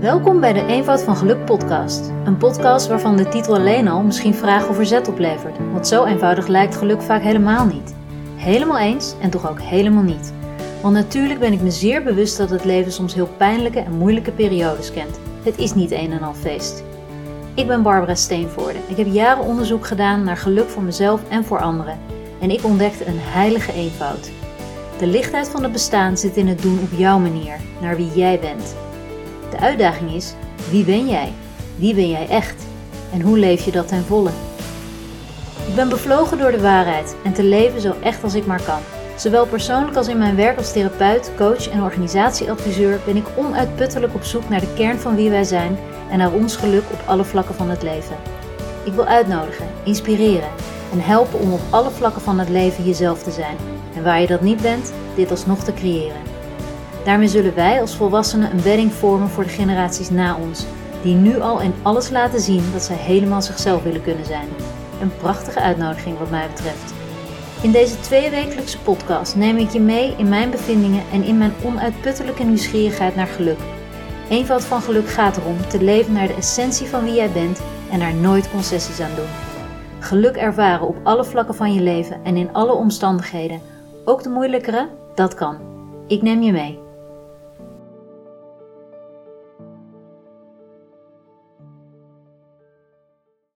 Welkom bij de Eenvoud van Geluk podcast. Een podcast waarvan de titel alleen al misschien vragen of verzet oplevert. Want zo eenvoudig lijkt geluk vaak helemaal niet. Helemaal eens en toch ook helemaal niet. Want natuurlijk ben ik me zeer bewust dat het leven soms heel pijnlijke en moeilijke periodes kent. Het is niet een en al feest. Ik ben Barbara Steenvoorde. Ik heb jaren onderzoek gedaan naar geluk voor mezelf en voor anderen. En ik ontdekte een heilige eenvoud. De lichtheid van het bestaan zit in het doen op jouw manier, naar wie jij bent. De uitdaging is: wie ben jij? Wie ben jij echt? En hoe leef je dat ten volle? Ik ben bevlogen door de waarheid en te leven zo echt als ik maar kan. Zowel persoonlijk als in mijn werk als therapeut, coach en organisatieadviseur ben ik onuitputtelijk op zoek naar de kern van wie wij zijn en naar ons geluk op alle vlakken van het leven. Ik wil uitnodigen, inspireren en helpen om op alle vlakken van het leven jezelf te zijn. En waar je dat niet bent, dit alsnog te creëren. Daarmee zullen wij als volwassenen een bedding vormen voor de generaties na ons, die nu al in alles laten zien dat zij helemaal zichzelf willen kunnen zijn. Een prachtige uitnodiging wat mij betreft. In deze tweewekelijkse podcast neem ik je mee in mijn bevindingen en in mijn onuitputtelijke nieuwsgierigheid naar geluk. Eenvoud van geluk gaat erom te leven naar de essentie van wie jij bent en daar nooit concessies aan doen. Geluk ervaren op alle vlakken van je leven en in alle omstandigheden, ook de moeilijkere, dat kan. Ik neem je mee.